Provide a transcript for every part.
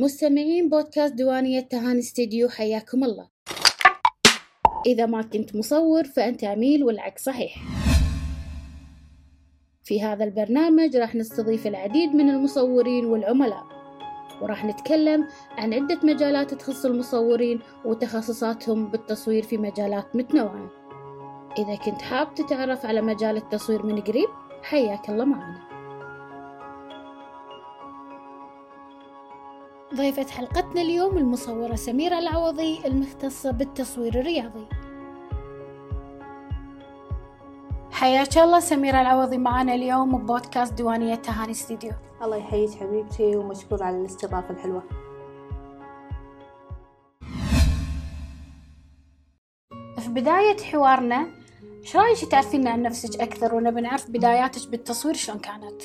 مستمعين بودكاست ديوانية تهاني استديو حياكم الله. إذا ما كنت مصور فأنت عميل والعكس صحيح. في هذا البرنامج راح نستضيف العديد من المصورين والعملاء وراح نتكلم عن عدة مجالات تخص المصورين وتخصصاتهم بالتصوير في مجالات متنوعة. إذا كنت حاب تتعرف على مجال التصوير من قريب حياك الله معنا. ضيفة حلقتنا اليوم المصورة سميرة العوضي المختصة بالتصوير الرياضي. حياك الله سميرة العوضي معنا اليوم ببودكاست ديوانية تهاني استديو الله يحييك حبيبتي ومشكور على الاستضافة الحلوة. في بداية حوارنا إيش رأيك تعرفين عن نفسك أكثر ونبي نعرف بداياتك بالتصوير شلون كانت؟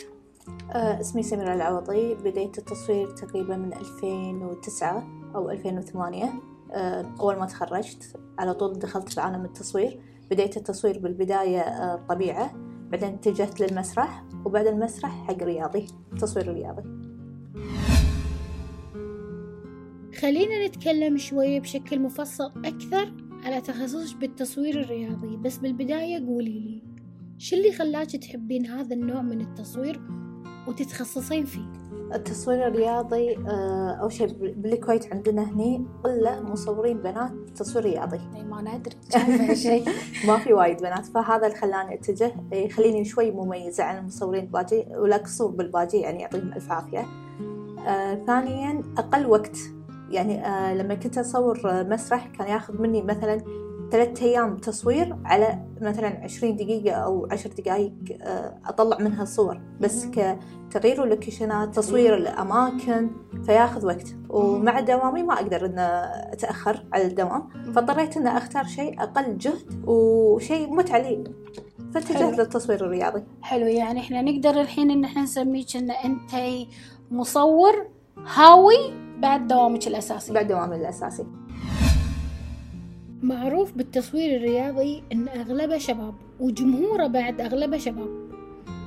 آه اسمي سميرة العوضي. بديت التصوير تقريبا من 2009 أو 2008 آه أول ما تخرجت على طول دخلت في عالم التصوير. بديت التصوير بالبداية آه طبيعة. بعدين اتجهت للمسرح وبعد المسرح حق رياضي تصوير رياضي. خلينا نتكلم شوية بشكل مفصل أكثر على تخصصك بالتصوير الرياضي. بس بالبداية قولي لي شو اللي خلاك تحبين هذا النوع من التصوير؟ وتتخصصين فيه. التصوير الرياضي آه، أول شيء بالكويت عندنا هني قلة مصورين بنات تصوير رياضي. إي ما ندري. هالشيء ما في وايد بنات فهذا اللي خلاني أتجه. يخليني شوي مميزة عن المصورين الباجي ولا قصور بالباجي يعني يعطيهم ألف عافية. آه ثانيا أقل وقت. يعني آه لما كنت أصور مسرح كان ياخذ مني مثلا ثلاثة أيام تصوير على مثلا عشرين دقيقة أو عشر دقايق آه، أطلع منها صور. بس كتغيير اللوكيشنات تصوير الأماكن فياخذ وقت. ومع دوامي ما أقدر أن أتأخر على الدوام. فاضطريت أن أختار شيء أقل جهد وشيء متعة لي فاتجهت للتصوير الرياضي. حلو يعني إحنا نقدر الحين إن إحنا نسميك ان أنت مصور هاوي بعد دوامك الأساسي. بعد دوامي الأساسي. معروف بالتصوير الرياضي إن أغلبه شباب وجمهوره بعد أغلبه شباب.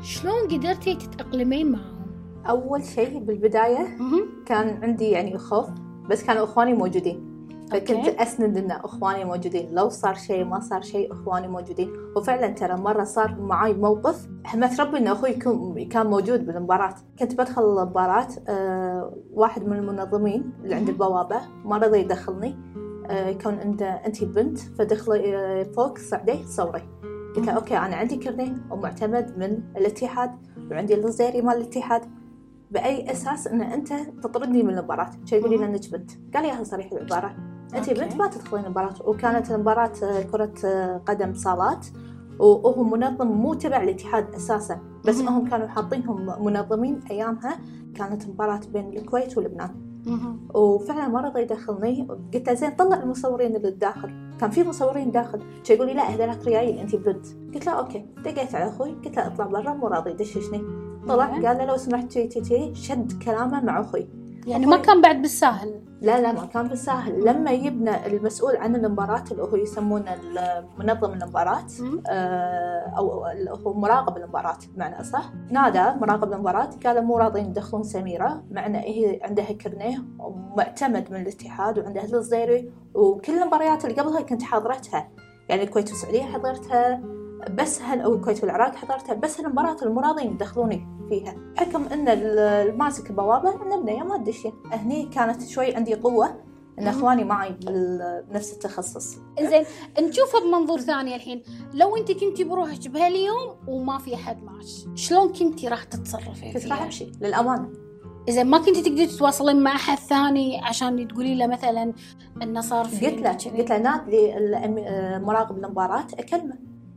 شلون قدرتي تتأقلمين معهم؟ أول شيء بالبداية كان عندي يعني خوف بس كانوا إخواني موجودين. فكنت أوكي. أسند إن إخواني موجودين. لو صار شيء ما صار شيء إخواني موجودين. وفعلا ترى مرة صار معاي موقف. حمدت ربي إن أخوي يكون كان موجود بالمباراة. كنت بدخل المباراة آه واحد من المنظمين اللي عند البوابة. ما رضى يدخلني كون أنت أنت بنت فدخلي آه فوق صعدي صوري. قلت له okay أنا عندي كرنيه ومعتمد من الاتحاد وعندي الوزيري مال الاتحاد. بأي أساس إن أنت تطردني من المباراة؟ شي يقول لي لانك بنت. قال لي صريح العباره أنت. بنت ما تدخلين المباراة. وكانت المباراة آه، كرة آه، قدم صالات وهو منظم مو تبع الاتحاد أساسا. بس. هم كانوا حاطينهم منظمين أيامها. كانت مباراه بين الكويت ولبنان وفعلا ما رضى يدخلني. قلت له زين طلع المصورين اللي داخل. كان في مصورين داخل. شي يقول لي؟ لا هذولك ريايل انت بنت. قلت له okay. دقيت على أخوي. قلت له اطلع برا مو راضي يدششني طلع زين. قال له لو سمحت تي تي تي شد كلامه مع أخوي. يعني ما كان بعد بالساهل. لا لا ما كان بالساهل. لما يبنى المسؤول عن المباراة اللي هو يسمونه منظم المباراة آه، أو اللي هو مراقب المباراة بمعنى أصح. نادى مراقب المباراة قال مو راضين يدخلون سميرة مع ان هي عندها كرنيه ومعتمد من الاتحاد وعندها الزيري وكل المباريات اللي قبلها كنت حاضرتها. يعني الكويت والسعودية حضرتها بس هن أو الكويت والعراق حضرتها بس هالمباراة المراضين يدخلوني فيها حكم إن ال- الماسك البوابة ان بنية ما تدشين هني كانت شوي عندي قوة إن. إخواني معي بنفس التخصص زين نشوفها بمنظور ثاني الحين لو أنت كنتي بروحك بهاليوم وما في أحد معك شلون كنتي راح تتصرفين كنت راح؟ أمشي للأمانة اذا ما كنتي تقدري تتواصلين مع أحد ثاني عشان تقولي له مثلا إنه صار في قلت له. قلت له نادي آه، مراقب المباراة أكلمه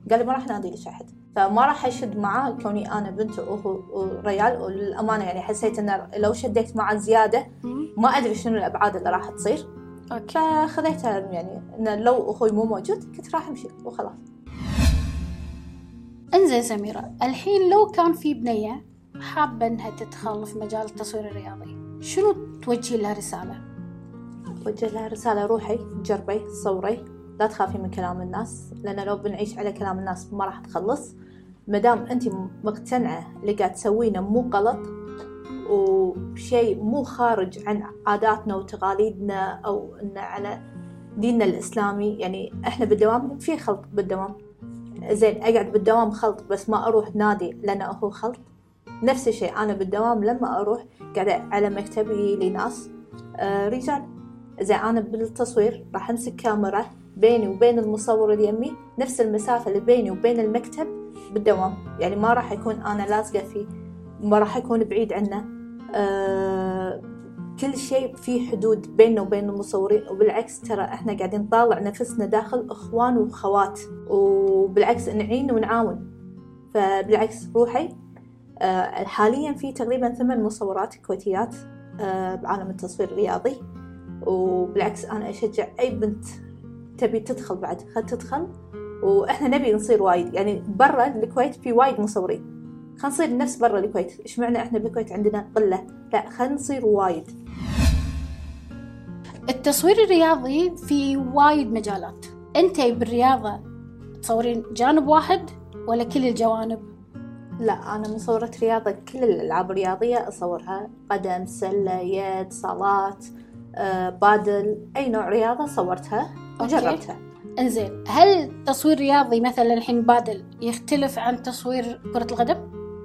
قال لي ما راح نادي لك أحد. فما راح أشد معاه كوني أنا بنت وهو ريال وللامانه يعني حسيت إنه لو شديت معاه زيادة. ما أدري شنو الأبعاد اللي راح تصير. أوكي. فخذيتها يعني انه لو أخوي مو موجود كنت راح أمشي وخلاص. انزين سميرة الحين لو كان في بنية حابة إنها تدخل في مجال التصوير الرياضي شنو توجهي لها رسالة؟ وجه لها رسالة روحي جربي صوري. لا تخافي من كلام الناس لأن لو بنعيش على كلام الناس ما راح تخلص. مدام أنت مقتنعة اللي قاعد تسوينه مو غلط وشيء مو خارج عن عاداتنا وتقاليدنا أو إن على ديننا الإسلامي يعني إحنا بالدوام في خلط بالدوام. زين أقعد بالدوام خلط بس ما أروح نادي لأنه هو خلط. نفس الشيء أنا بالدوام لما أروح قاعدة على مكتبي لي ناس آه رجال. زين أنا بالتصوير راح أمسك كاميرا بيني وبين المصور اللي يمي نفس المسافة اللي بيني وبين المكتب بالدوام. يعني ما راح يكون أنا لازقة فيه ما راح أكون بعيد عنه. آه كل شيء في حدود بيننا وبين المصورين وبالعكس ترى إحنا قاعدين نطالع نفسنا داخل إخوان وخوات وبالعكس نعين ونعاون. فبالعكس روحي آه حاليا في تقريبا ثمان مصورات كويتيات آه بعالم التصوير الرياضي. وبالعكس أنا أشجع أي بنت تبي تدخل بعد خل تدخل. وإحنا نبي نصير وايد. يعني برا الكويت في وايد مصورين. خلينا نصير نفس برا الكويت. إيش معنى إحنا بالكويت عندنا قلة؟ لا خلينا نصير وايد. التصوير الرياضي في وايد مجالات. أنت بالرياضة تصورين جانب واحد ولا كل الجوانب؟ لا أنا مصورة رياضة كل الألعاب الرياضية أصورها. قدم سلة يد صالات آه، بادل أي نوع رياضة صورتها. وجربتها إنزين هل تصوير رياضي مثلا الحين بادل يختلف عن تصوير كرة القدم؟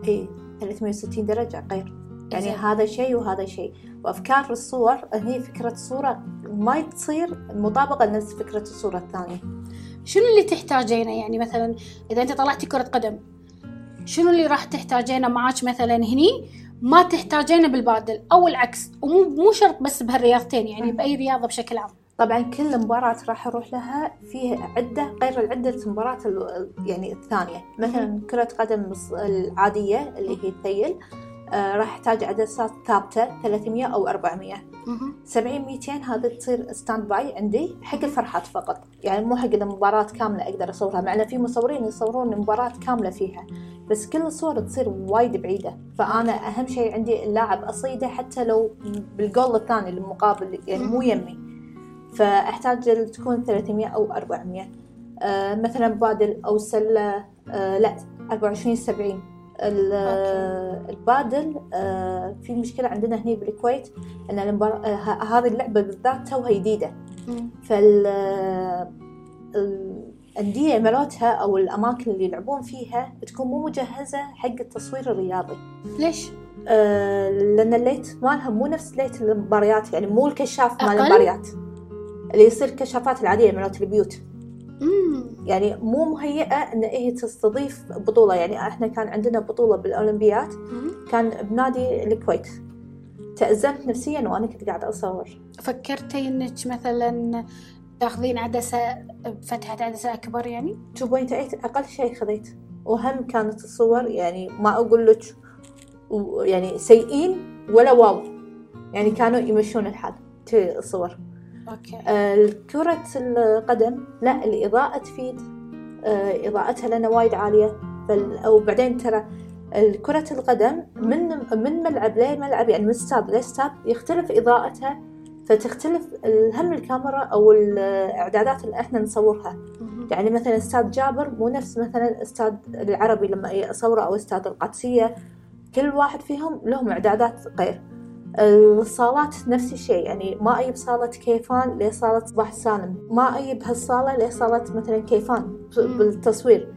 إي 360 درجة غير. يعني. هذا شيء وهذا شيء. وأفكار الصور هي فكرة الصورة ما تصير مطابقة لنفس فكرة الصورة الثانية. شنو اللي تحتاجينه؟ يعني مثلا إذا أنت طلعتي كرة قدم شنو اللي راح تحتاجينه معاك مثلا هني؟ ما تحتاجينه بالبادل أو العكس ومو مو شرط بس بهالرياضتين يعني. بأي رياضة بشكل عام. طبعا كل مباراة راح أروح لها فيه عدة غير العدة المباراة ال- يعني الثانية. مثلا كرة قدم العادية اللي هي الثيل آه راح أحتاج عدسات ثابتة 300 أو 400 70 200 هذا تصير stand by عندي حق الفرحات فقط. يعني مو حق المباراة كاملة أقدر أصورها مع في مصورين يصورون مباراة كاملة فيها. بس كل الصور تصير وايد بعيدة. فأنا أهم شيء عندي اللاعب أصيده حتى لو بالجول الثاني المقابل يعني مو يمي. فأحتاج تكون 300 أو 400 آه مثلا بادل أو سلة آه لا 24 70 ال- okay. البادل آه في مشكلة عندنا هنا بالكويت. آه ه- هذه اللعبة بالذات توها جديدة فال الأندية مالتها أو الأماكن اللي يلعبون فيها تكون مو مجهزة حق التصوير الرياضي ليش؟ آه لأن الليت مالها مو نفس ليت المباريات يعني مو الكشاف مال؟ المباريات اللي يصير كشافات العادية مالت البيوت. يعني مو مهيئة إن هي تستضيف بطولة. يعني إحنا كان عندنا بطولة بالأولمبيات مم. كان بنادي الكويت. تأزمت نفسيا وأنا كنت قاعدة أصور. فكرتي إنك مثلا تاخذين عدسة فتحة عدسة أكبر يعني؟ 2.8 أقل شيء خذيت. وهم كانت الصور يعني ما أقول لك يعني سيئين ولا واو. يعني كانوا يمشون الحال الصور. آه، كرة القدم لا الإضاءة تفيد آه، إضاءتها لنا وايد عالية. وبعدين ترى كرة القدم من من ملعب لملعب يعني من استاد لاستاد يختلف إضاءتها. فتختلف هم الكاميرا أو الإعدادات اللي إحنا نصورها. يعني مثلا استاد جابر مو نفس مثلا استاد العربي لما أصوره أو استاد القادسية. كل واحد فيهم لهم إعدادات غير. الصالات نفس الشيء يعني ما أجيب صالة كيفان لصالة صباح سالم ما أجيب هالصالة لصالة مثلا كيفان. بالتصوير.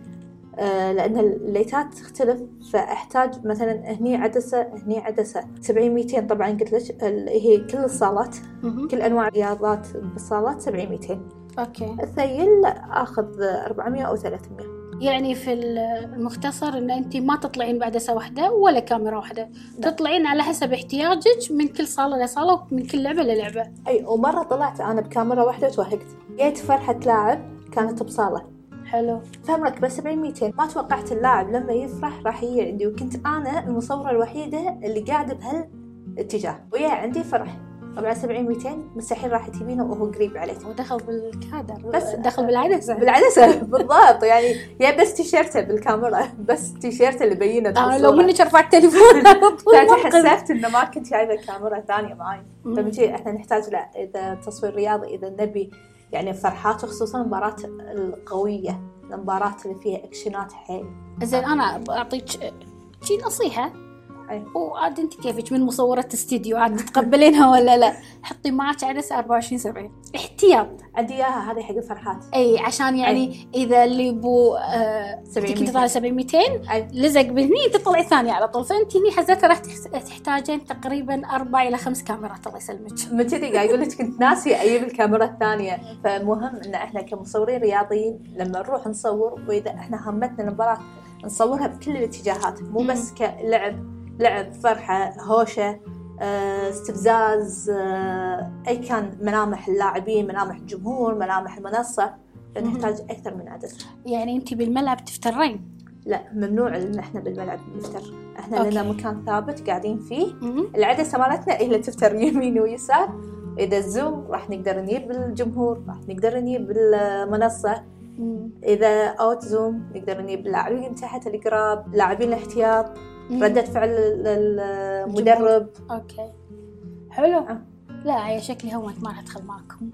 آه، لأن الليتات تختلف فأحتاج مثلا هني عدسة هني عدسة. 700 200 طبعا قلت لك هي كل الصالات. كل أنواع الرياضات بالصالات 700 200 أوكي. الثيل آخذ 400 أو 300 يعني في المختصر إن انت ما تطلعين بعدسة واحدة ولا كاميرا واحدة. لا. تطلعين على حسب احتياجك من كل صالة لصالة ومن كل لعبة للعبة أي ومرة طلعت أنا بكاميرا واحدة وتوهقت. جيت فرحة لاعب كانت بصالة. حلو. فمركبة 700 ما توقعت اللاعب لما يفرح راح يجي عندي وكنت أنا المصورة الوحيدة اللي قاعدة بهالاتجاه. ويا عندي فرح. طبعا 700 مستحيل راح تجيبينه وهو قريب عليك. ودخل بالكادر بس- دخل بالعدسة. بالعدسة بالضبط. يعني يا بس تيشيرته بالكاميرا بس تيشيرته اللي بينه أنا لو منك رفعت تليفون على طول فأنا منقذ. حسبت إنه ما كنت جايبه كاميرا ثانية معاي. مم. فبنجي إحنا نحتاج لا إذا تصوير رياضي إذا نبي يعني فرحات وخصوصا المباراة القوية المباراة اللي فيها أكشنات حيل. زين أنا بعطيك شي نصيحة. أي. وعاد أنت كيفك؟ من مصورة استديو؟ عاد تتقبلينها ولا لا؟ حطي معك عدسه 24 70 احتياط. عندي إياها هذه حق الفرحات. اي عشان يعني إذا اللي بو آه 700. كنت طالع 700 200 أي. لزق بهني تطلعي ثانية على طول. فأنت هني حزتها راح تحت- تحتاجين تقريبا أربع إلى خمس كاميرات الله يسلمك. من كذي قاعد يقول لك كنت ناسي أجيب الكاميرا الثانية. فمهم إن إحنا كمصورين رياضيين لما نروح نصور وإذا إحنا همتنا المباراة نصورها بكل الاتجاهات مو بس كلعب. لعب فرحة هوشة آه، استفزاز آه، أي كان ملامح اللاعبين ملامح الجمهور ملامح المنصة نحتاج أكثر من عدسه يعني انت بالملعب تفترين لا ممنوع إن إحنا بالملعب نفتر إحنا أوكي. لنا مكان ثابت قاعدين فيه. العدسه مالتنا هي اللي تفتر يمين ويسار إذا ال zoom راح نقدر نجيب الجمهور راح نقدر نجيب المنصة مم. إذا out zoom نقدر نجيب اللاعبين تحت القراب لاعبين الاحتياط. ردة فعل ال- المدرب. okay. حلو. آه. لا هي شكلي هونت ما راح أدخل معكم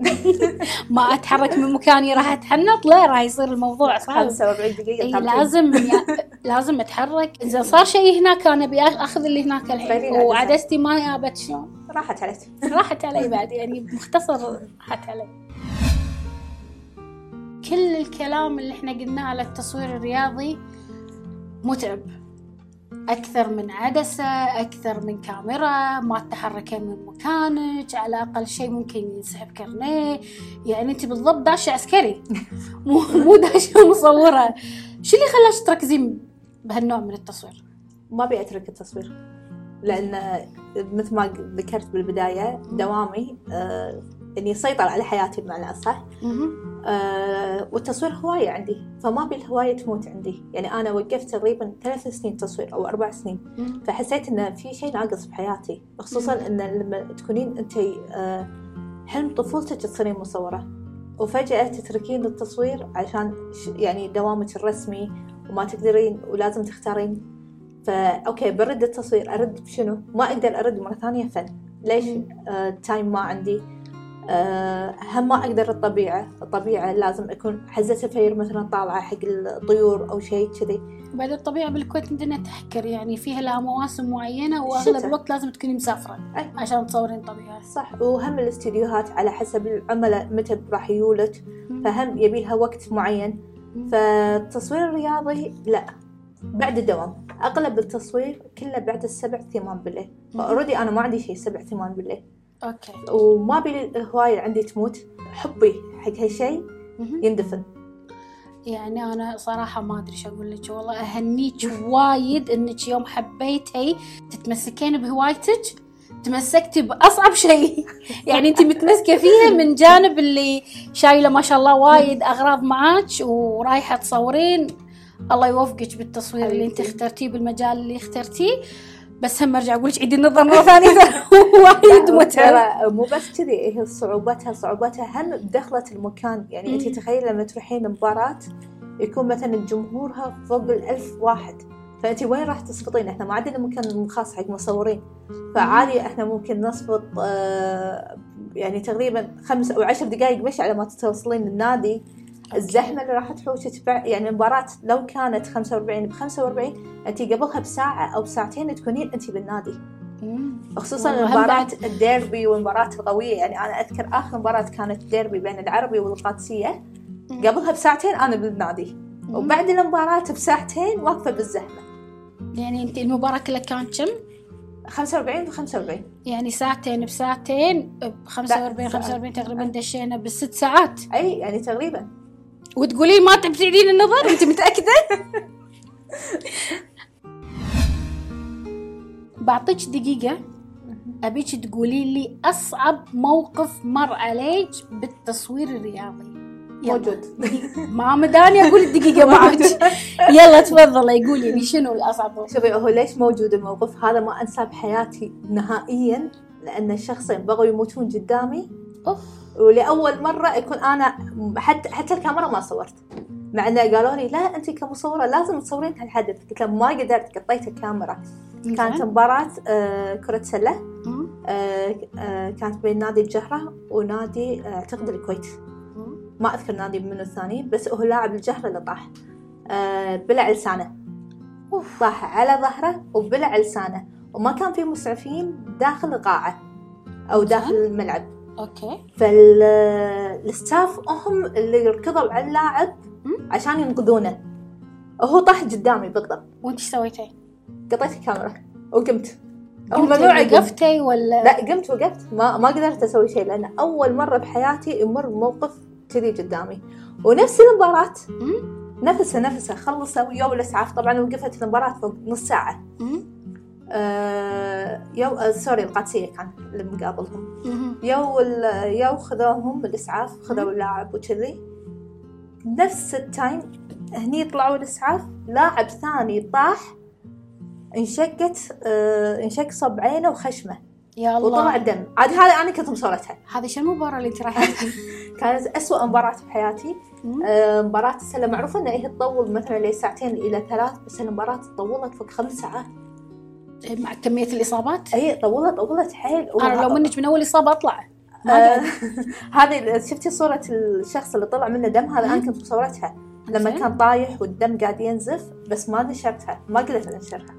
ما أتحرك من مكاني راح أتحنط. لا راح يصير الموضوع صعب. 45 دقيقة ثابتين. لازم لازم أتحرك. إذا صار شيء هناك أنا أبي أخذ اللي هناك الحين. أعدسها. وعدستي ما جابت شلون؟ راحت عليك راحت علي بعد يعني مختصر راحت علي. كل الكلام اللي إحنا قلناه على التصوير الرياضي متعب. أكثر من عدسة أكثر من كاميرا ما تتحركين من مكانك على أقل شيء ممكن ينسحب كرنيه. يعني أنت بالضبط داشة عسكري. مو مو داشة مصورة. شو اللي خلاك تركزين بهالنوع من التصوير؟ ما أبي أترك التصوير. لأن مثل ما ذكرت بالبداية دوامي آه اني اسيطر على حياتي بمعنى أصح. آه والتصوير هواية عندي فما أبي الهواية تموت عندي. يعني أنا وقفت تقريبا ثلاث سنين تصوير أو أربع سنين. فحسيت إن في شيء ناقص بحياتي خصوصا إن لما تكونين أنت آه حلم طفولتك تصيرين مصورة. وفجأة تتركين التصوير عشان يعني دوامك الرسمي وما تقدرين ولازم تختارين. فا okay برد التصوير أرد بشنو؟ ما أقدر أرد مرة ثانية فن. ليش؟ آه time ما عندي. هم ما أقدر الطبيعة، الطبيعة لازم أكون حزة الفير مثلا طالعة حق الطيور أو شيء كذي، بعد الطبيعة بالكويت عندنا تحكر يعني فيها لها مواسم معينة. وأغلب الوقت لازم تكوني مسافرة أي. عشان تصورين طبيعة. صح. وهم الاستديوهات على حسب العملاء متى راح يولد. فهم يبي لها وقت معين. فالتصوير الرياضي لا. بعد الدوام. أغلب التصوير كله بعد السبع ثمان بالليل. ف already أنا ما عندي شيء سبع ثمان بالليل. okay. وما ابي الهوايه عندي تموت. حبي حق هالشيء. يندفن. يعني أنا صراحة ما أدري شو أقول لك والله. أهنيك وايد إنك يوم حبيتي تتمسكين بهوايتك تمسكتي بأصعب شيء يعني أنت متمسكة فيها من جانب اللي شايلة ما شاء الله وايد أغراض معاك ورايحة تصورين. الله يوفقك بالتصوير اللي حبيبتي. اخترتيه بالمجال اللي اخترتيه. بس هم ارجع أقول لك عيدي النظر مرة ثانية. وايد متعب. مو بس كذي هي صعوبتها صعوبتها هم بدخلة المكان يعني انت. تخيل لما تروحين مباراة يكون مثلا جمهورها فوق الألف واحد. فأنت وين راح تسقطين؟ إحنا ما عندنا مكان خاص حق مصورين. فعادي إحنا ممكن نسقط آه يعني تقريبا خمس أو عشر دقائق مشي على ما توصلين النادي الزحمة اللي راح تحوشك بع- يعني المباراة لو كانت 45 ب 45 أنت قبلها بساعة أو بساعتين تكونين أنت بالنادي. خصوصا مباراة الديربي والمباراة القوية يعني أنا أذكر آخر مباراة كانت ديربي بين العربي والقادسية. قبلها بساعتين أنا بالنادي. وبعد المباراة بساعتين واقفة بالزحمة يعني أنت المباراة كلها كانت كم؟ 45 ب 45 يعني ساعتين بساعتين ب 45 لا، 45 تقريبا. دشينا بالست ساعات أي يعني تقريبا وتقولين ما تبتعدين النظر؟ انت متأكدة؟ بعطيك دقيقة. أبيك تقولي لي أصعب موقف مر عليك بالتصوير الرياضي. موجود. ما مداني أقول الدقيقة معك يلا تفضلي قولي لي شنو الأصعب موقف؟ شوفي هو ليش موجود الموقف؟ هذا ما أنساه بحياتي نهائيا لأن الشخصين بغوا يموتون قدامي. أوف. ولأول مرة يكون أنا حتى حتى الكاميرا ما صورت. مع إنه قالوا لي لا أنت كمصورة لازم تصورين هالحدث. قلت لهم ما قدرت قطيت الكاميرا. كانت مباراة آه، كرة سلة مم. آه، آه، كانت بين نادي الجهرة ونادي آه، أعتقد الكويت. ما أذكر نادي منو الثاني بس هو لاعب الجهرة اللي طاح. آه، بلع لسانه. طاح على ظهره وبلع لسانه وما كان في مسعفين داخل القاعة أو داخل الملعب. okay. فال staff هم اللي ركضوا على اللاعب. عشان ينقذونه. وهو طاح قدامي بالضبط. وانت إيش سويتي؟ قطيت الكاميرا وقمت. هو ممنوع. وقفتي ولا؟ لا قمت وقفت. ما ما قدرت أسوي شيء لأن أول مرة بحياتي يمر موقف كذي قدامي. ونفس المباراة؟ نفسها نفسها خلصوا يوم الأسعاف. طبعا وقفت المباراة فوق نص ساعة. يو آه sorry القادسيه كان اللي مقابلهم. يو يو خذوهم الإسعاف خذوا اللاعب وكذي. نفس ال time هني طلعوا الاسعاف لاعب ثاني طاح انشقت آه انشق صب عينه وخشمه. يا وطلع الله الدم. عاد هذا أنا كنت مصورتها. هذه شو المباراة اللي انت رايحتها؟ كانت أسوأ مباراة بحياتي مم؟ آه، مباراة السلة. معروفة إن هي تطول مثلا لساعتين إلى ثلاث بس المباراة طولت فوق خمس ساعات. مع كمية الإصابات؟ أي طولت طولت حيل أنا لو منك من أول إصابة أطلع ما آه،. هذه شفتي صورة الشخص اللي طلع منه دم هذا مم. كنت مصورتها لما. كان طايح والدم قاعد ينزف بس ما نشرتها ما قدرت أنشرها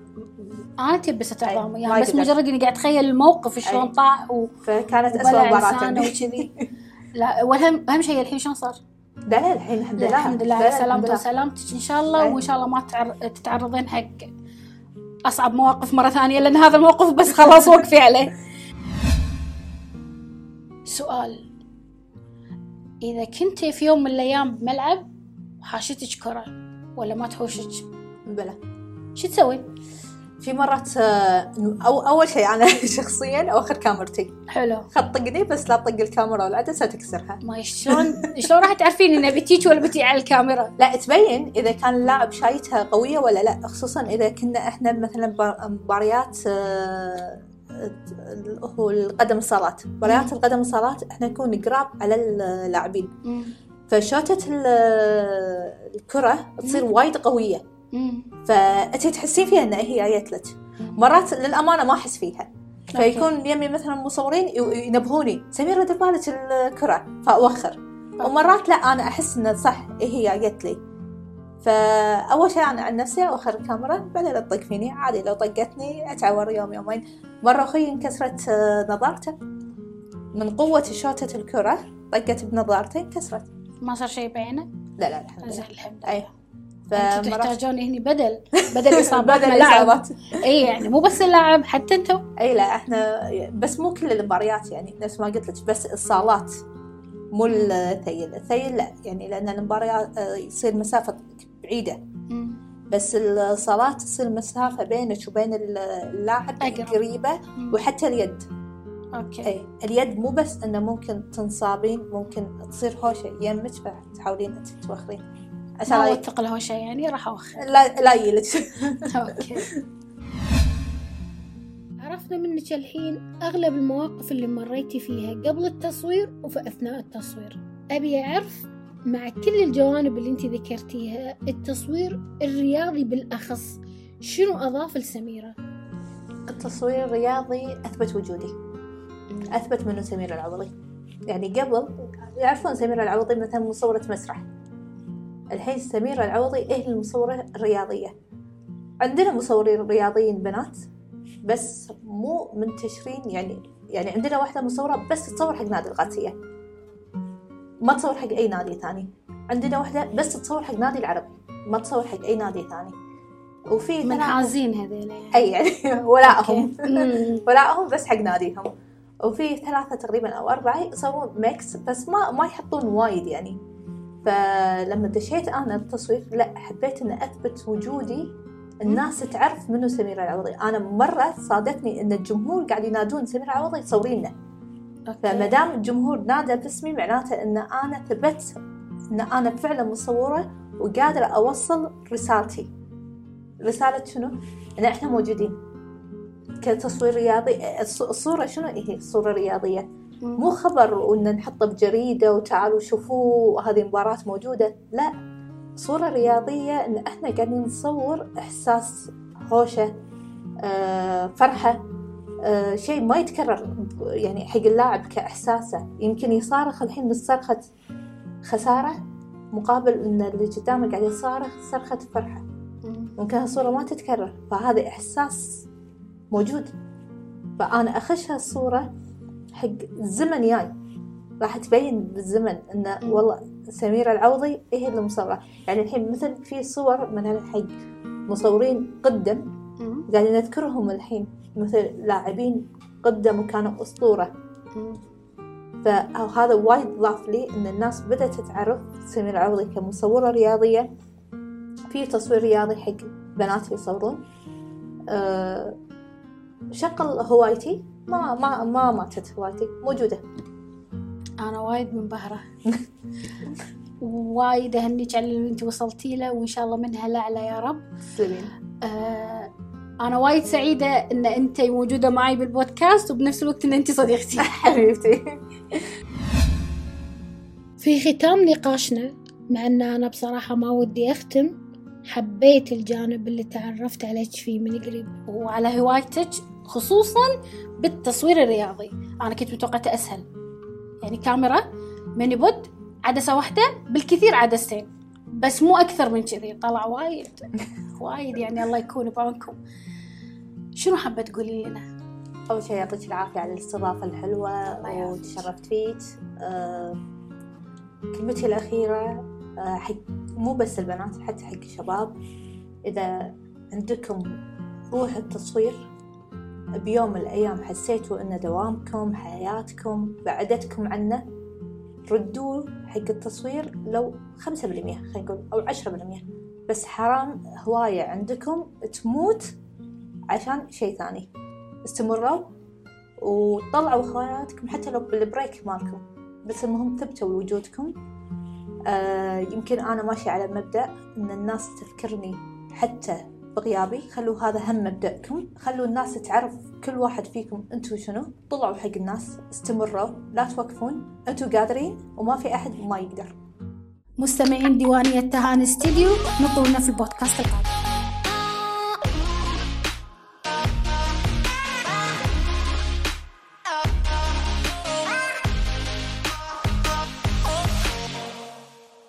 أنا تبست أي، عظامي ما يعني بس. مجرد إني قاعد أتخيل الموقف شلون. طاح و... فكانت لسانه عندي وكذي لا والهم أهم شيء الحين شلون صار؟ لا لا الحين الحمد لله الحمد لله لله. وسلامتك إن شاء الله. وإن شاء الله ما تعر... تتعرضين حق أصعب مواقف مرة ثانية لأن هذا الموقف بس خلاص وقفي عليه. سؤال. إذا كنتي في يوم من الأيام بملعب وحاشتك كرة ولا ما تحوشك؟ بلى شو تسوي؟ في مرات آه، أو أول شيء أنا شخصيا أوخر كاميرتي حلو. خطقني بس لا تطق الكاميرا والعدسة تكسرها. ما شلون شلون راح تعرفين إن بتيك ولا بتي على الكاميرا؟ لا تبين إذا كان اللاعب شايتها قوية ولا لا خصوصا إذا كنا إحنا مثلا بار- مباريات آه، هو القدم الصالات. مباريات القدم الصالات إحنا نكون قراب على اللاعبين. فشوتة ال- الكرة تصير وايد قوية. فأنت تحسين فيها إن هي جت لك. مرات للأمانة ما أحس فيها. فيكون يمي مثلا مصورين ينبهوني سميرة دير بالك الكرة فأوخر. ومرات لا أنا أحس انه صح إيه هي جت لي. فأول شيء أنا عن نفسي أوخر الكاميرا بعدين لا تطق فيني عادي لو طقتني أتعور يوم يومين. مرة أخوي انكسرت آه، نظارته. من قوة شوتة الكرة طقت بنظارتي انكسرت. ما صار شيء بعينه؟ لا لا الحمد لله. الحمد لله. اي أنتم تحتاجون هني بدل بدل اصابات بدل إصابات. اي يعني مو بس اللاعب حتى أنتم إي لا إحنا بس مو كل المباريات يعني نفس ما قلت لك بس الصالات مو الثيل. الثيل لا يعني لأن المباريات آه، يصير مسافة بعيدة. بس الصالات تصير مسافة بينك وبين اللاعب. قريبه وحتى اليد. okay. إي اليد مو بس إنه ممكن تنصابين ممكن تصير هوشة. يمك فتحاولين أنت توخرين. عشان ما اوثق له شيء يعني راح أوخر. لا لا يجيلك okay. عرفنا منك الحين أغلب المواقف اللي مريتي فيها قبل التصوير وفي أثناء التصوير. أبي أعرف مع كل الجوانب اللي أنت ذكرتيها التصوير الرياضي بالأخص شنو أضاف لسميرة؟ التصوير الرياضي أثبت وجودي. أثبت منه سمير العوضي. يعني قبل يعرفون سمير العوضي مثلا مصورة مسرح. الحين سمير العوضي إيه المصورة الرياضية؟ عندنا مصورين رياضيين بنات بس مو منتشرين يعني يعني عندنا واحدة مصورة بس تصور حق نادي القادسية. ما تصور حق أي نادي ثاني. عندنا واحدة بس تصور حق نادي العربي ما تصور حق أي نادي ثاني. وفي منحازين هذيل. يعني أي يعني ولاءهم. ولاءهم بس حق ناديهم. وفي ثلاثة تقريبا أو أربعة يسوون mix بس ما ما يحطون وايد يعني. فلما دشيت أنا بالتصوير لا حبيت إن أثبت وجودي. الناس تعرف منو سميرة العوضي. أنا مرة صادفني إن الجمهور قاعد ينادون سميرة العوضي صورينا. فما. دام الجمهور نادى باسمي معناته إن أنا ثبت إن أنا فعلا مصورة وقادرة أوصل رسالتي. رسالة شنو؟ إن إحنا موجودين. كتصوير رياضي الص- الصورة شنو؟ هي الصورة الرياضية. مو خبر وإن نحطه بجريدة وتعالوا شوفوه هذه مباراة موجودة لا. صورة رياضية إن إحنا قاعدين نصور إحساس هوشة آه، فرحة آه، شيء ما يتكرر يعني حق اللاعب كإحساسه. يمكن يصارخ الحين بس صرخة خسارة مقابل إن اللي قدامه قاعد يصارخ صرخة فرحة. مم. ممكن هالصورة ما تتكرر فهذا إحساس موجود. فأنا أخش هالصورة حق الزمن جاي راح تبين بالزمن إنه والله سميرة العوضي هي اللي مصورة. يعني الحين مثل في صور مثلا حق مصورين قدم. قاعدين نذكرهم الحين. مثل لاعبين قدم وكانوا أسطورة. فهذا وايد ضاف لي إن الناس بدأت تعرف سميرة العوضي كمصورة رياضية. في تصوير رياضي حق بنات يصورون. أه شغل هوايتي. ما ما ما ماتت هوايتي موجودة. أنا وايد منبهرة. وايد أهنيك على اللي أنت وصلتي له وإن شاء الله منها لأعلى يا رب. تسلمين آه أنا وايد سعيدة إن أنت موجودة معي بالبودكاست وبنفس الوقت إن أنت صديقتي. حبيبتي. في ختام نقاشنا مع أن أنا بصراحة ما ودي أختم حبيت الجانب اللي تعرفت عليك فيه من قريب. وعلى هوايتك. خصوصا بالتصوير الرياضي. أنا كنت متوقعته أسهل. يعني كاميرا ميني بود عدسة واحدة بالكثير عدستين. بس مو أكثر من كذي. طلع وايد. وايد يعني الله يكون بعونكم. شنو حابة تقولي لنا؟ أول شيء يعطيك العافية على الاستضافة الحلوة وتشرفت فيك. أه كلمتي الأخيرة أه حق مو بس البنات حتى حق الشباب. إذا عندكم روح التصوير بيوم من الأيام حسيتوا إن دوامكم حياتكم بعدتكم عنه؟ ردوا حق التصوير لو خمسة بالمية خلينا نقول أو عشرة بالمية. بس حرام هواية عندكم تموت عشان شيء ثاني. استمروا وطلعوا هواياتكم حتى لو بالبريك مالكم. بس المهم ثبتوا وجودكم آه يمكن أنا ماشية على مبدأ إن الناس تذكرني حتى بغيابي خلوا هذا هم مبدأكم. خلوا الناس تعرف كل واحد فيكم أنتوا شنو. طلعوا حق الناس استمروا لا توقفون. أنتوا قادرين وما في أحد ما يقدر. مستمعين ديوانية تهاني استديو نطولنا في البودكاست القادم.